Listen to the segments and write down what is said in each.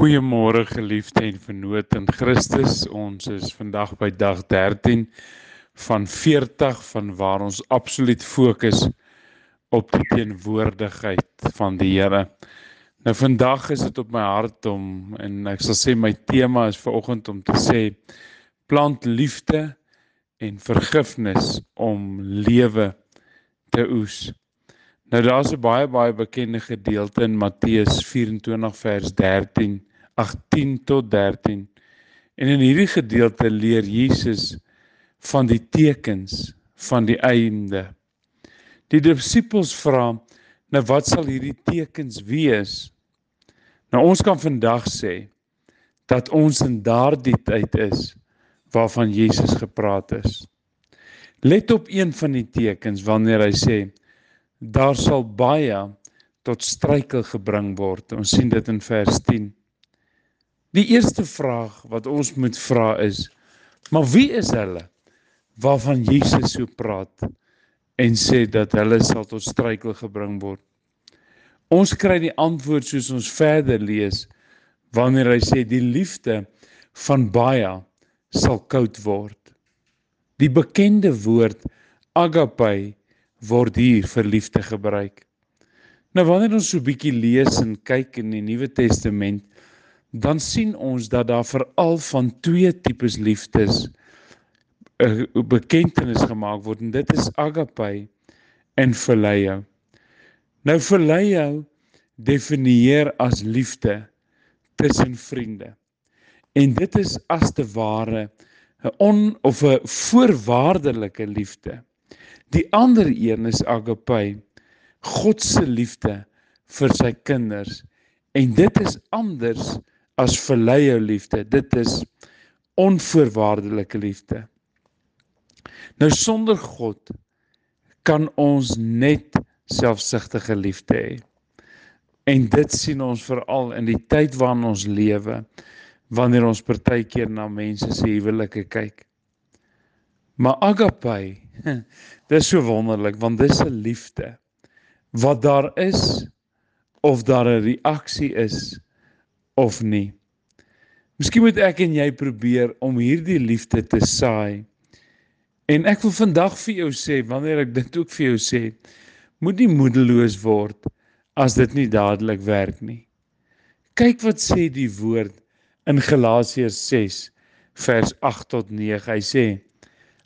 Goeiemôre geliefde en vennoot in Christus. Ons is vandag by dag 13 van 40 van waar ons absoluut fokus op die teenwoordigheid van die Here. Nou vandag is dit op my hart om en ek sal sê my tema is vanoggend om te sê plant liefde en vergifnis om lewe te oes. Nou daar's 'n baie baie bekende gedeelte in Matteus 24 vers 13, 18 tot 13. En in hierdie gedeelte leer Jesus van die tekens van die einde. Die disippels vra: "Nou wat sal hierdie tekens wees?" Nou ons kan vandag sê dat ons in daardie tyd is waarvan Jesus gepraat het. Let op een van die tekens wanneer hy sê daar sal baie tot struikel gebring word. Ons sien dit in vers 10. Die eerste vraag wat ons moet vra is: Maar wie is hulle waarvan Jesus so praat en sê dat hulle sal tot struikel gebring word? Ons kry die antwoord soos ons verder lees wanneer hy sê die liefde van baie sal koud word. Die bekende woord agape word hier vir liefde gebruik. Nou wanneer ons so bietjie lees en kyk in die Nuwe Testament, dan sien ons dat daar veral van twee tipes liefdes 'n uh, bekentenis gemaak word en dit is agape en phileo. Nou phileo definieer as liefde tussen vriende. En dit is as te ware 'n on of 'n voorwaardelike liefde. Die ander een is agape, God se liefde vir sy kinders. En dit is anders as verleie liefde. Dit is onvoorwaardelike liefde. Nou sonder God kan ons net selfsugtige liefde hê. En dit sien ons veral in die tyd waarin ons lewe wanneer ons partykeer na mense se huwelike kyk. Maar agape Dis so wonderlik want dis 'n liefde wat daar is of daar 'n reaksie is of nie. Miskien moet ek en jy probeer om hierdie liefde te saai. En ek wil vandag vir jou sê wanneer ek dit ook vir jou sê, moet nie moedeloos word as dit nie dadelik werk nie. Kyk wat sê die woord in Galasiërs 6 vers 8 tot 9. Hy sê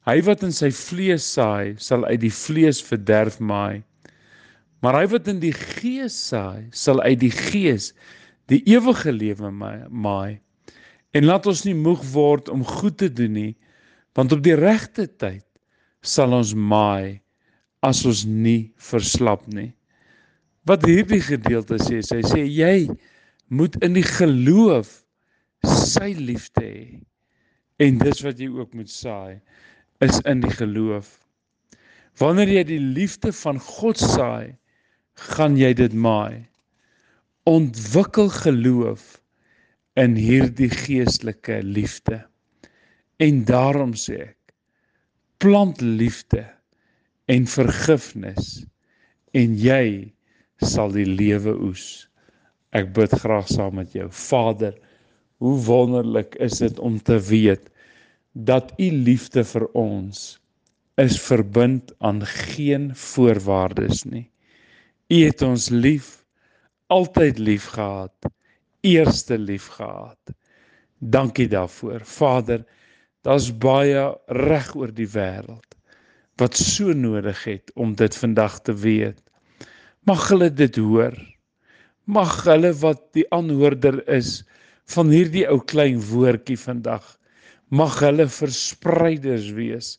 Hy wat in sy vlees saai, sal uit die vlees verderf maai. Maar hy wat in die gees saai, sal uit die gees die ewige lewe maai. En laat ons nie moeg word om goed te doen nie, want op die regte tyd sal ons maai as ons nie verslap nie. Wat hierdie gedeelte sê, sy sê jy moet in die geloof sy liefde hê. En dis wat jy ook moet saai is in die geloof. Wanneer jy die liefde van God saai, gaan jy dit maai. Ontwikkel geloof in hierdie geestelike liefde. En daarom sê ek, plant liefde en vergifnis en jy sal die lewe oes. Ek bid graag saam met jou. Vader, hoe wonderlik is dit om te weet dat u liefde vir ons is verbind aan geen voorwaardes nie. U het ons lief, altyd lief gehad, eerste lief gehad. Dankie daarvoor. Vader, daar's baie reg oor die wêreld wat so nodig het om dit vandag te weet. Mag hulle dit hoor. Mag hulle wat die aanhoorder is van hierdie ou klein woordjie vandag mag hulle verspreiders wees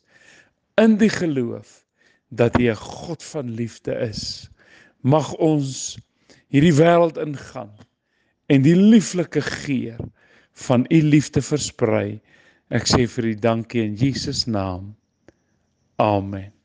in die geloof dat U 'n God van liefde is. Mag ons hierdie wêreld ingaan en die lieflike geur van U liefde versprei. Ek sê vir U dankie in Jesus naam. Amen.